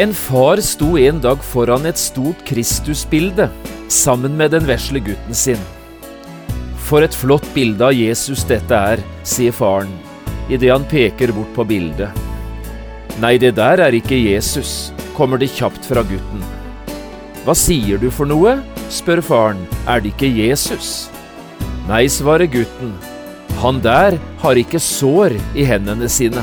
En far sto en dag foran et stort Kristusbilde sammen med den vesle gutten sin. For et flott bilde av Jesus dette er, sier faren idet han peker bort på bildet. Nei, det der er ikke Jesus, kommer det kjapt fra gutten. Hva sier du for noe? spør faren. Er det ikke Jesus? Nei, svarer gutten. Han der har ikke sår i hendene sine.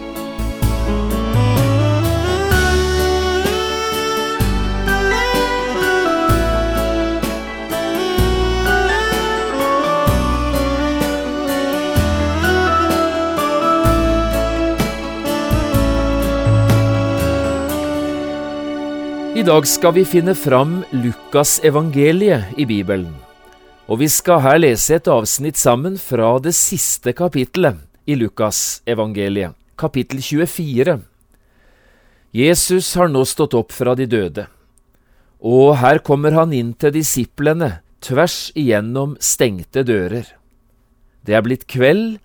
I dag skal vi finne fram Lukasevangeliet i Bibelen. Og vi skal her lese et avsnitt sammen fra det siste kapittelet i Lukasevangeliet, kapittel 24. Jesus har nå stått opp fra de døde, og her kommer han inn til disiplene tvers igjennom stengte dører. Det er blitt kveld,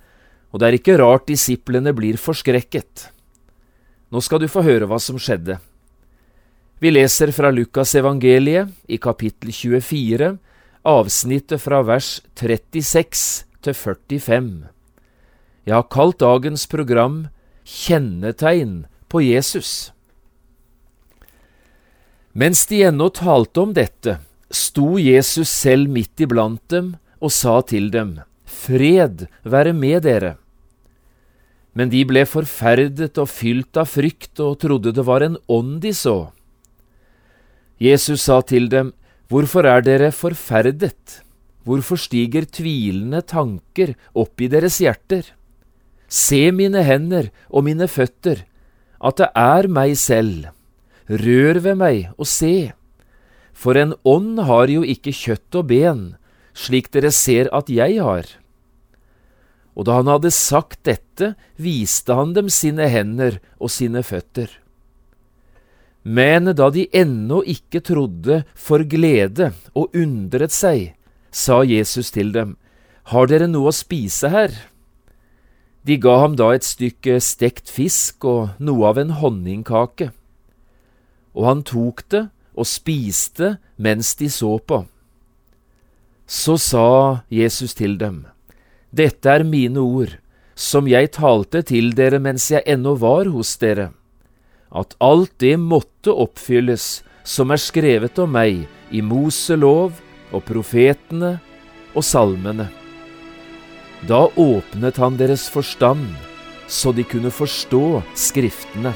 og det er ikke rart disiplene blir forskrekket. Nå skal du få høre hva som skjedde. Vi leser fra Lukasevangeliet i kapittel 24, avsnittet fra vers 36 til 45. Jeg har kalt dagens program Kjennetegn på Jesus. Mens de ennå talte om dette, sto Jesus selv midt iblant dem og sa til dem, Fred være med dere. Men de ble forferdet og fylt av frykt og trodde det var en ånd de så. Jesus sa til dem, Hvorfor er dere forferdet? Hvorfor stiger tvilende tanker opp i deres hjerter? Se mine hender og mine føtter, at det er meg selv. Rør ved meg og se. For en ånd har jo ikke kjøtt og ben, slik dere ser at jeg har. Og da han hadde sagt dette, viste han dem sine hender og sine føtter. Men da de ennå ikke trodde for glede og undret seg, sa Jesus til dem, Har dere noe å spise her? De ga ham da et stykke stekt fisk og noe av en honningkake. Og han tok det og spiste mens de så på. Så sa Jesus til dem, Dette er mine ord, som jeg talte til dere mens jeg ennå var hos dere at alt det måtte oppfylles som er skrevet om meg i Moselov og profetene og salmene. Da åpnet han deres forstand, så de kunne forstå Skriftene.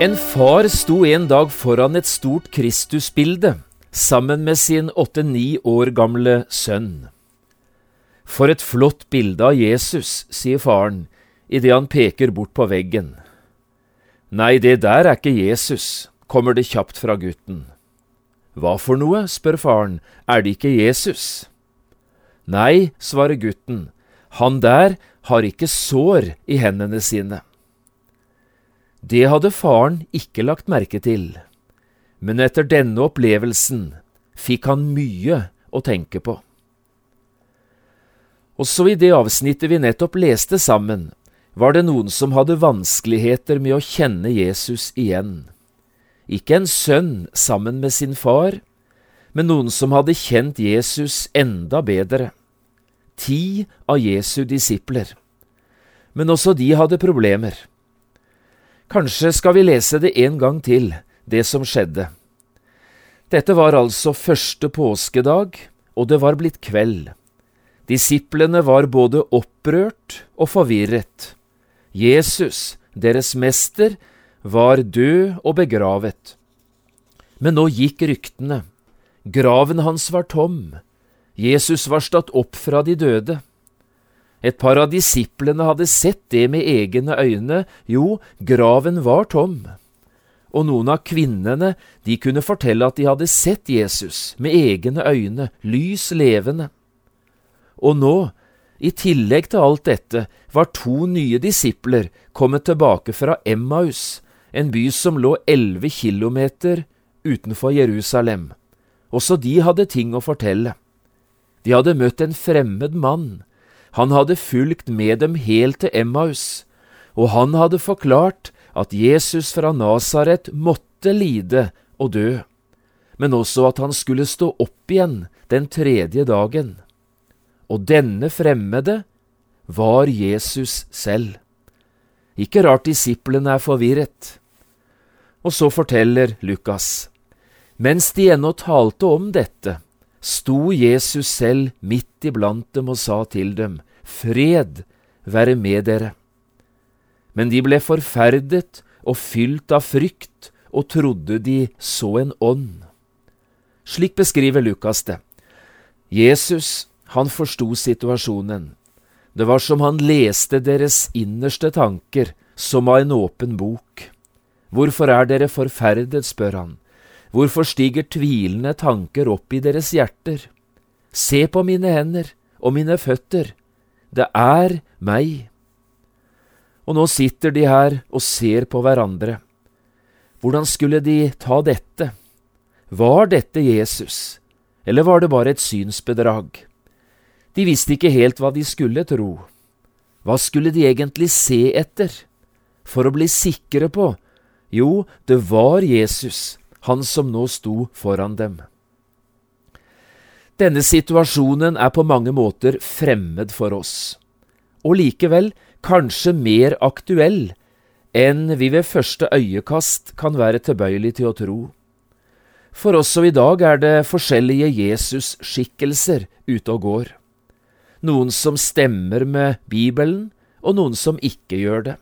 En far sto en dag foran et stort Kristusbilde sammen med sin åtte–ni år gamle sønn. For et flott bilde av Jesus, sier faren idet han peker bort på veggen. Nei, det der er ikke Jesus, kommer det kjapt fra gutten. Hva for noe, spør faren, er det ikke Jesus? Nei, svarer gutten, han der har ikke sår i hendene sine. Det hadde faren ikke lagt merke til, men etter denne opplevelsen fikk han mye å tenke på. Også i det avsnittet vi nettopp leste sammen, var det noen som hadde vanskeligheter med å kjenne Jesus igjen. Ikke en sønn sammen med sin far, men noen som hadde kjent Jesus enda bedre. Ti av Jesu disipler. Men også de hadde problemer. Kanskje skal vi lese det en gang til, det som skjedde. Dette var altså første påskedag, og det var blitt kveld. Disiplene var både opprørt og forvirret. Jesus, deres mester, var død og begravet. Men nå gikk ryktene. Graven hans var tom. Jesus var stått opp fra de døde. Et par av disiplene hadde sett det med egne øyne, jo, graven var tom. Og noen av kvinnene, de kunne fortelle at de hadde sett Jesus med egne øyne, lys levende. Og nå, i tillegg til alt dette, var to nye disipler kommet tilbake fra Emmaus, en by som lå elleve kilometer utenfor Jerusalem. Også de hadde ting å fortelle. De hadde møtt en fremmed mann. Han hadde fulgt med dem helt til Emmaus, og han hadde forklart at Jesus fra Nasaret måtte lide og dø, men også at han skulle stå opp igjen den tredje dagen. Og denne fremmede var Jesus selv. Ikke rart disiplene er forvirret. Og så forteller Lukas. Mens de ennå talte om dette, sto Jesus selv midt iblant dem og sa til dem, Fred være med dere. Men de ble forferdet og fylt av frykt og trodde de så en ånd. Slik beskriver Lukas det. Jesus, han forsto situasjonen. Det var som han leste deres innerste tanker, som av en åpen bok. Hvorfor er dere forferdet, spør han. Hvorfor stiger tvilende tanker opp i deres hjerter? Se på mine hender og mine føtter, det er meg. Og nå sitter de her og ser på hverandre. Hvordan skulle de ta dette? Var dette Jesus, eller var det bare et synsbedrag? De visste ikke helt hva de skulle tro. Hva skulle de egentlig se etter? For å bli sikre på, jo, det var Jesus, han som nå sto foran dem. Denne situasjonen er på mange måter fremmed for oss, og likevel kanskje mer aktuell enn vi ved første øyekast kan være tilbøyelig til å tro. For også i dag er det forskjellige Jesus-skikkelser ute og går. Noen som stemmer med Bibelen, og noen som ikke gjør det.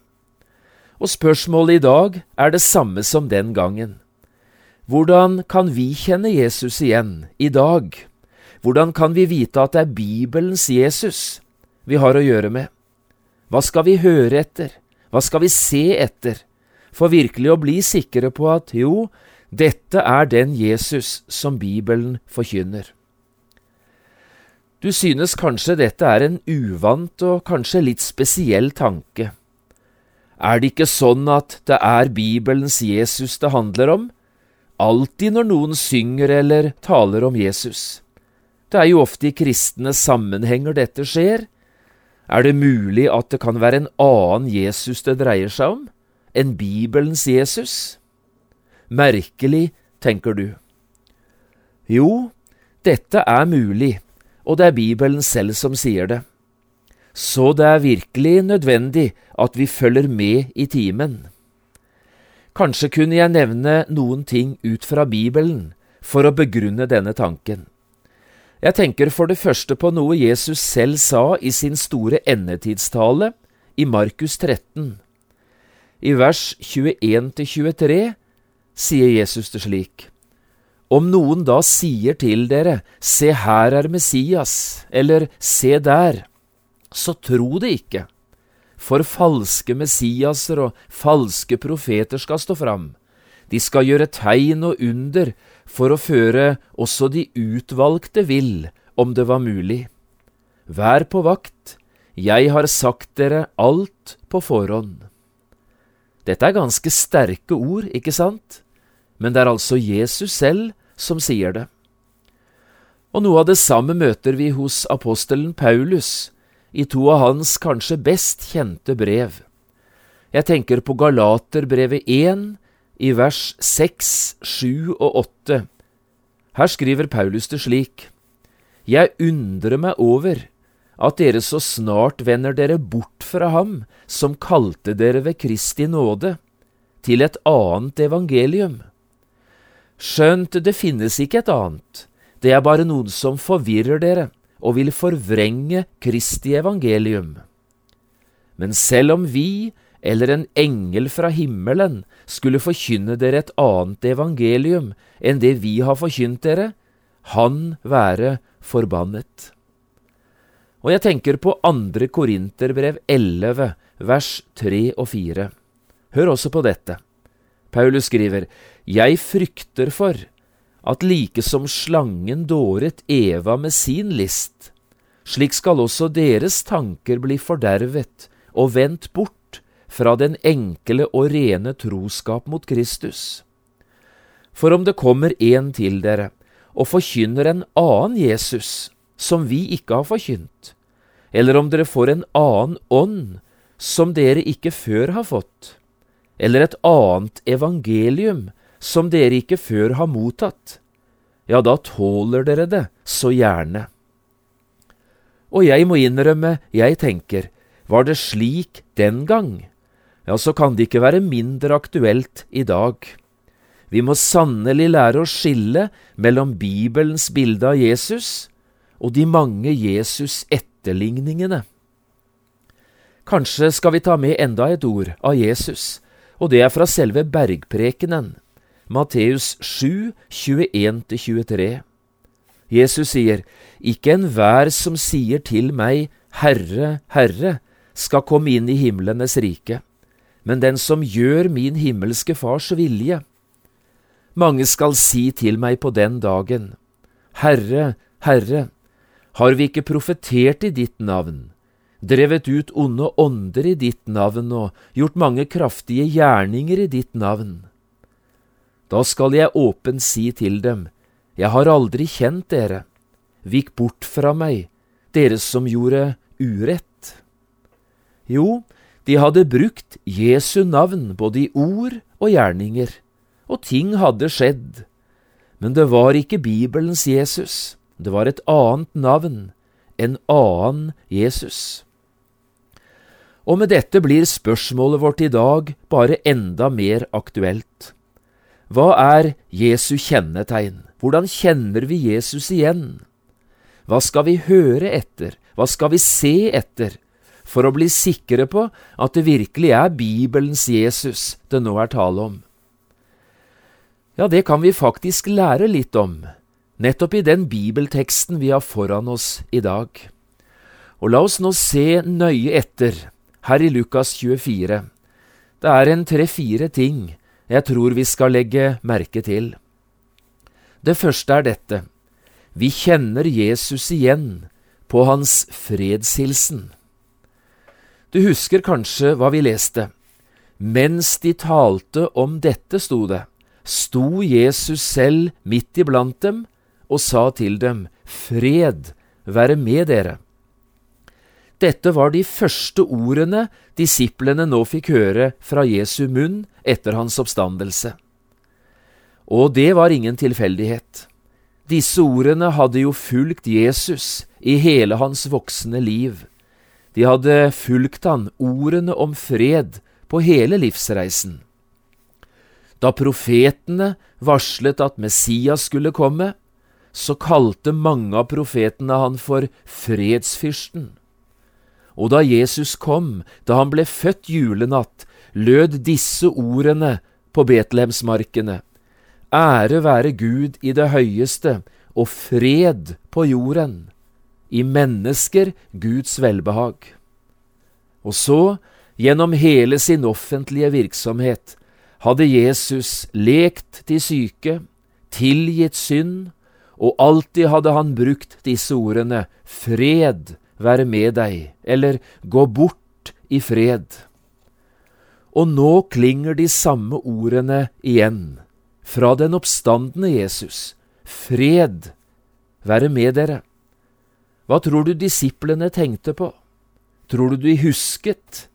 Og spørsmålet i dag er det samme som den gangen. Hvordan kan vi kjenne Jesus igjen i dag? Hvordan kan vi vite at det er Bibelens Jesus vi har å gjøre med? Hva skal vi høre etter? Hva skal vi se etter? For virkelig å bli sikre på at jo, dette er den Jesus som Bibelen forkynner. Du synes kanskje dette er en uvant og kanskje litt spesiell tanke. Er det ikke sånn at det er Bibelens Jesus det handler om, alltid når noen synger eller taler om Jesus. Det er jo ofte i kristne sammenhenger dette skjer. Er det mulig at det kan være en annen Jesus det dreier seg om, enn Bibelens Jesus? Merkelig, tenker du. Jo, dette er mulig, og det er Bibelen selv som sier det. Så det er virkelig nødvendig at vi følger med i timen. Kanskje kunne jeg nevne noen ting ut fra Bibelen for å begrunne denne tanken. Jeg tenker for det første på noe Jesus selv sa i sin store endetidstale i Markus 13. I vers 21–23 sier Jesus det slik. Om noen da sier til dere, se her er Messias, eller se der, så tro det ikke for falske Messiaser og falske profeter skal stå fram. De skal gjøre tegn og under for å føre også de utvalgte vill, om det var mulig. Vær på vakt, jeg har sagt dere alt på forhånd. Dette er ganske sterke ord, ikke sant? Men det er altså Jesus selv som sier det. Og noe av det samme møter vi hos apostelen Paulus, i to av hans kanskje best kjente brev. Jeg tenker på Galaterbrevet 1 i vers 6, 7 og 8. Her skriver Paulus det slik. Jeg undrer meg over at dere så snart vender dere bort fra ham som kalte dere ved Kristi nåde, til et annet evangelium. Skjønt det finnes ikke et annet, det er bare noen som forvirrer dere og vil forvrenge Kristi evangelium. Men selv om vi eller en engel fra himmelen skulle forkynne dere et annet evangelium enn det vi har forkynt dere, han være forbannet. Og jeg tenker på andre Korinterbrev 11, vers 3 og 4. Hør også på dette. Paulus skriver, Jeg frykter for at like som slangen dåret Eva med sin list, slik skal også deres tanker bli fordervet og vendt bort fra den enkle og rene troskap mot Kristus. For om det kommer en til dere og forkynner en annen Jesus, som vi ikke har forkynt, eller om dere får en annen ånd som dere ikke før har fått, eller et annet evangelium som dere ikke før har mottatt, ja, da tåler dere det så gjerne. Og jeg må innrømme, jeg tenker, var det slik den gang, ja, så kan det ikke være mindre aktuelt i dag. Vi må sannelig lære å skille mellom Bibelens bilde av Jesus og de mange Jesus-etterligningene. Kanskje skal vi ta med enda et ord av Jesus, og det er fra selve bergprekenen, Matteus 7, 21–23. Jesus sier, Ikke enhver som sier til meg, Herre, Herre, skal komme inn i himlenes rike, men den som gjør min himmelske Fars vilje. Mange skal si til meg på den dagen, Herre, Herre, har vi ikke profetert i ditt navn, drevet ut onde ånder i ditt navn og gjort mange kraftige gjerninger i ditt navn? Da skal jeg åpent si til dem, Jeg har aldri kjent dere, vik bort fra meg, dere som gjorde urett. Jo, de hadde brukt Jesu navn både i ord og gjerninger, og ting hadde skjedd. Men det var ikke Bibelens Jesus, det var et annet navn, en annen Jesus. Og med dette blir spørsmålet vårt i dag bare enda mer aktuelt. Hva er Jesu kjennetegn? Hvordan kjenner vi Jesus igjen? Hva skal vi høre etter? Hva skal vi se etter? For å bli sikre på at det virkelig er Bibelens Jesus det nå er tale om. Ja, det kan vi faktisk lære litt om, nettopp i den bibelteksten vi har foran oss i dag. Og la oss nå se nøye etter her i Lukas 24. Det er en tre-fire ting jeg tror vi skal legge merke til. Det første er dette. Vi kjenner Jesus igjen på hans fredshilsen. Du husker kanskje hva vi leste. Mens de talte om dette, sto det, sto Jesus selv midt iblant dem og sa til dem, Fred være med dere. Dette var de første ordene disiplene nå fikk høre fra Jesu munn etter hans oppstandelse. Og det var ingen tilfeldighet. Disse ordene hadde jo fulgt Jesus i hele hans voksne liv. De hadde fulgt han ordene om fred på hele livsreisen. Da profetene varslet at Messias skulle komme, så kalte mange av profetene han for fredsfyrsten. Og da Jesus kom, da han ble født julenatt, lød disse ordene på Betlehemsmarkene. Ære være Gud i det høyeste, og fred på jorden. I mennesker Guds velbehag. Og så, gjennom hele sin offentlige virksomhet, hadde Jesus lekt de syke, tilgitt synd, og alltid hadde han brukt disse ordene fred være med deg, eller gå bort i fred. Og nå klinger de samme ordene igjen, fra den oppstandende Jesus, fred være med dere. Hva tror du disiplene tenkte på? Tror du de husket?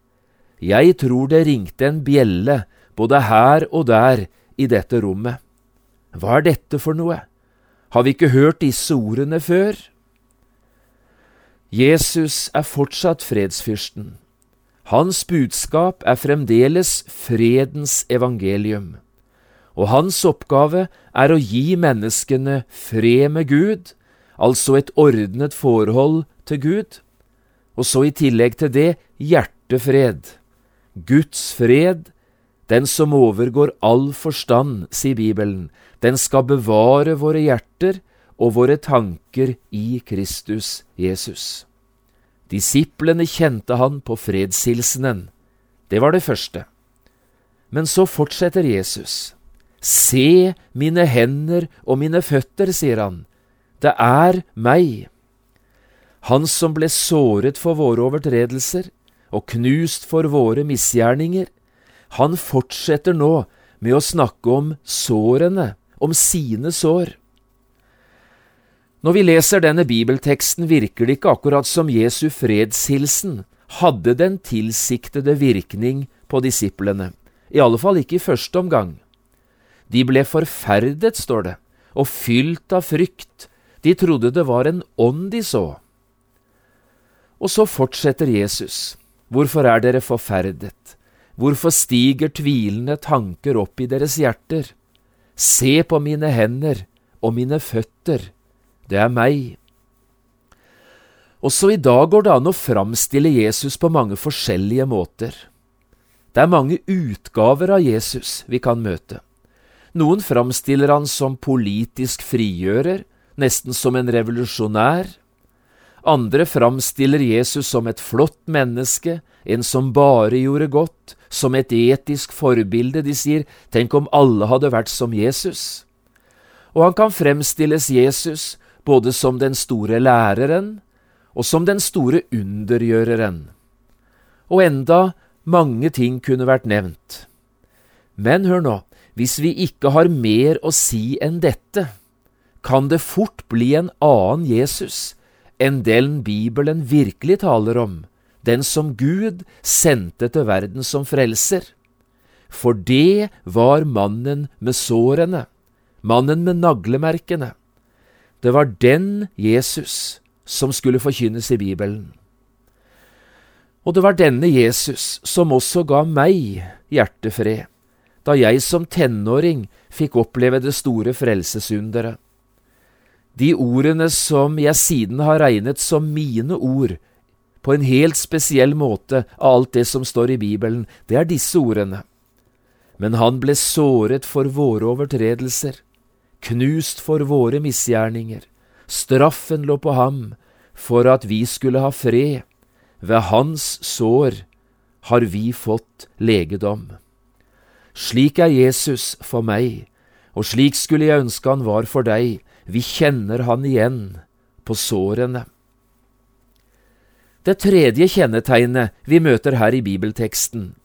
Jeg tror det ringte en bjelle både her og der i dette rommet. Hva er dette for noe? Har vi ikke hørt disse ordene før? Jesus er fortsatt fredsfyrsten. Hans budskap er fremdeles fredens evangelium, og hans oppgave er å gi menneskene fred med Gud, altså et ordnet forhold til Gud. Og så i tillegg til det hjertefred. Guds fred, den som overgår all forstand, sier Bibelen, den skal bevare våre hjerter og våre tanker i Kristus Jesus. Disiplene kjente han på fredshilsenen. Det var det første. Men så fortsetter Jesus. Se mine hender og mine føtter, sier han. Det er meg. Han som ble såret for våre overtredelser og knust for våre misgjerninger, han fortsetter nå med å snakke om sårene, om sine sår. Når vi leser denne bibelteksten, virker det ikke akkurat som Jesu fredshilsen hadde den tilsiktede virkning på disiplene, i alle fall ikke i første omgang. De ble forferdet, står det, og fylt av frykt, de trodde det var en ånd de så. Og så fortsetter Jesus. Hvorfor er dere forferdet? Hvorfor stiger tvilende tanker opp i deres hjerter? Se på mine hender og mine føtter det er meg. Også i dag går det an å framstille Jesus på mange forskjellige måter. Det er mange utgaver av Jesus vi kan møte. Noen framstiller han som politisk frigjører, nesten som en revolusjonær. Andre framstiller Jesus som et flott menneske, en som bare gjorde godt, som et etisk forbilde. De sier, tenk om alle hadde vært som Jesus. Og han kan fremstilles Jesus både som den store læreren og som den store undergjøreren. Og enda mange ting kunne vært nevnt. Men hør nå, hvis vi ikke har mer å si enn dette, kan det fort bli en annen Jesus enn den Bibelen virkelig taler om, den som Gud sendte til verden som frelser. For det var mannen med sårene, mannen med naglemerkene, det var den Jesus som skulle forkynnes i Bibelen. Og det var denne Jesus som også ga meg hjertefred, da jeg som tenåring fikk oppleve det store frelsesunderet. De ordene som jeg siden har regnet som mine ord, på en helt spesiell måte av alt det som står i Bibelen, det er disse ordene. Men han ble såret for våre overtredelser knust for våre misgjerninger. Straffen lå på ham for at vi skulle ha fred. Ved hans sår har vi fått legedom. Slik er Jesus for meg, og slik skulle jeg ønske han var for deg. Vi kjenner han igjen på sårene. Det tredje kjennetegnet vi møter her i bibelteksten,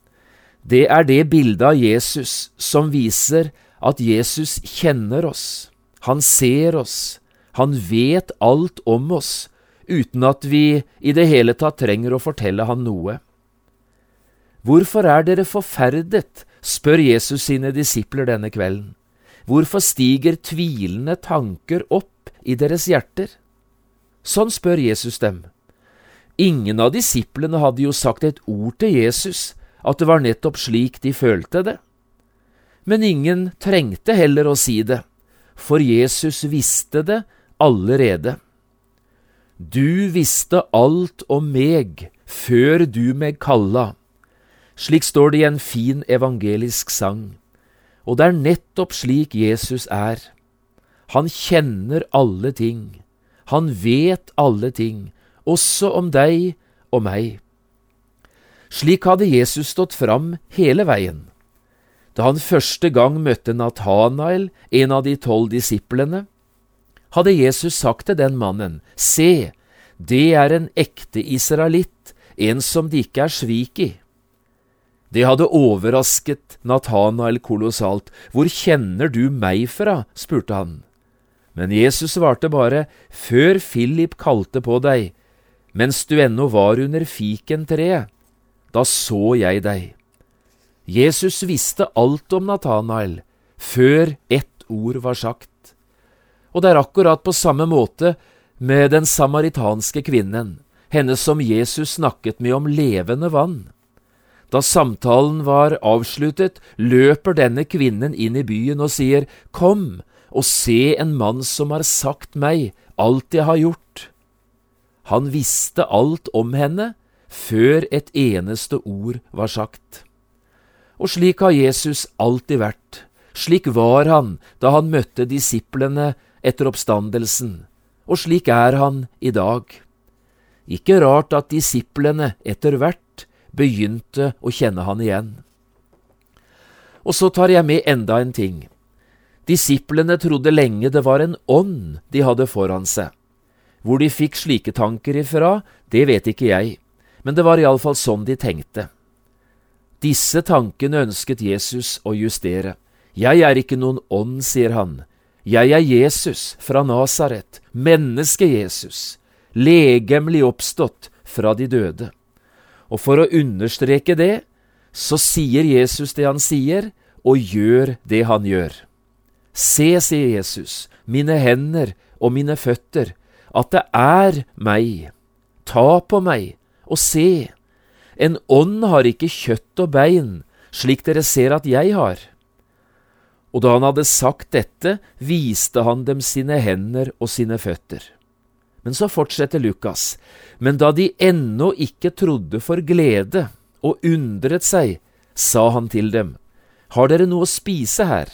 det er det bildet av Jesus som viser at Jesus kjenner oss, han ser oss, han vet alt om oss, uten at vi i det hele tatt trenger å fortelle han noe. Hvorfor er dere forferdet, spør Jesus sine disipler denne kvelden. Hvorfor stiger tvilende tanker opp i deres hjerter? Sånn spør Jesus dem. Ingen av disiplene hadde jo sagt et ord til Jesus, at det var nettopp slik de følte det men ingen trengte heller å si det, for Jesus visste det allerede. Du visste alt om meg før du meg kalla. Slik står det i en fin evangelisk sang, og det er nettopp slik Jesus er. Han kjenner alle ting, han vet alle ting, også om deg og meg. Slik hadde Jesus stått fram hele veien. Da han første gang møtte Natanael, en av de tolv disiplene, hadde Jesus sagt til den mannen, Se, det er en ekte israelitt, en som det ikke er svik i. Det hadde overrasket Natanael kolossalt. Hvor kjenner du meg fra? spurte han. Men Jesus svarte bare, Før Philip kalte på deg, mens du ennå var under fikentreet, da så jeg deg. Jesus visste alt om Natanael før ett ord var sagt. Og det er akkurat på samme måte med den samaritanske kvinnen, henne som Jesus snakket med om levende vann. Da samtalen var avsluttet, løper denne kvinnen inn i byen og sier, Kom, og se en mann som har sagt meg alt jeg har gjort. Han visste alt om henne før et eneste ord var sagt. Og slik har Jesus alltid vært. Slik var han da han møtte disiplene etter oppstandelsen, og slik er han i dag. Ikke rart at disiplene etter hvert begynte å kjenne han igjen. Og så tar jeg med enda en ting. Disiplene trodde lenge det var en ånd de hadde foran seg. Hvor de fikk slike tanker ifra, det vet ikke jeg, men det var iallfall sånn de tenkte. Disse tankene ønsket Jesus å justere. Jeg er ikke noen ånd, sier han. Jeg er Jesus fra Nasaret, menneske-Jesus, legemlig oppstått fra de døde. Og for å understreke det, så sier Jesus det han sier, og gjør det han gjør. Se, sier Jesus, mine hender og mine føtter, at det er meg. Ta på meg og se. En ånd har ikke kjøtt og bein, slik dere ser at jeg har. Og da han hadde sagt dette, viste han dem sine hender og sine føtter. Men så fortsetter Lukas, men da de ennå ikke trodde for glede og undret seg, sa han til dem, Har dere noe å spise her?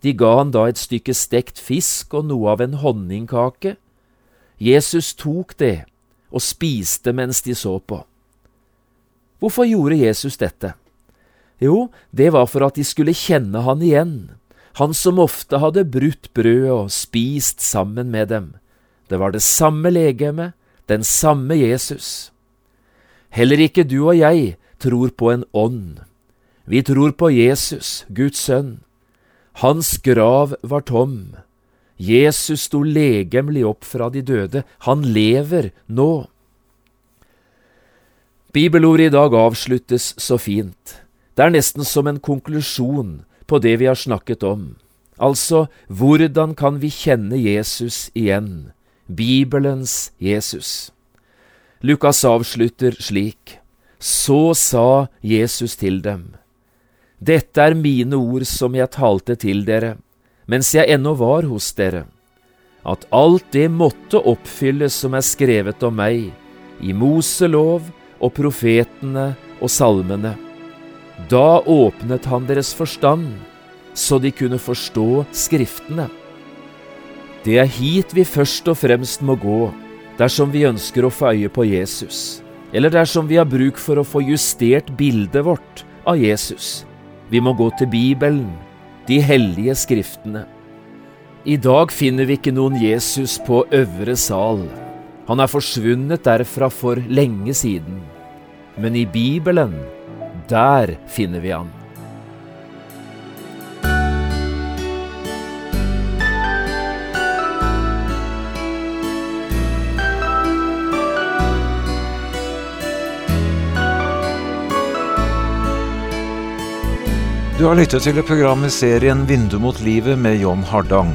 De ga han da et stykke stekt fisk og noe av en honningkake. Jesus tok det og spiste mens de så på. Hvorfor gjorde Jesus dette? Jo, det var for at de skulle kjenne han igjen, han som ofte hadde brutt brødet og spist sammen med dem. Det var det samme legeme, den samme Jesus. Heller ikke du og jeg tror på en ånd. Vi tror på Jesus, Guds sønn. Hans grav var tom. Jesus sto legemlig opp fra de døde. Han lever nå. Bibelordet i dag avsluttes så fint. Det er nesten som en konklusjon på det vi har snakket om. Altså, hvordan kan vi kjenne Jesus igjen? Bibelens Jesus. Lukas avslutter slik. Så sa Jesus til dem. Dette er mine ord som jeg talte til dere, mens jeg ennå var hos dere, at alt det måtte oppfylles som er skrevet om meg, i Moselov og profetene og salmene. Da åpnet han deres forstand, så de kunne forstå Skriftene. Det er hit vi først og fremst må gå dersom vi ønsker å få øye på Jesus, eller dersom vi har bruk for å få justert bildet vårt av Jesus. Vi må gå til Bibelen, de hellige skriftene. I dag finner vi ikke noen Jesus på øvre sal. Han er forsvunnet derfra for lenge siden. Men i Bibelen der finner vi han. Du har lyttet til programmet serien Vindu mot livet med John Hardang.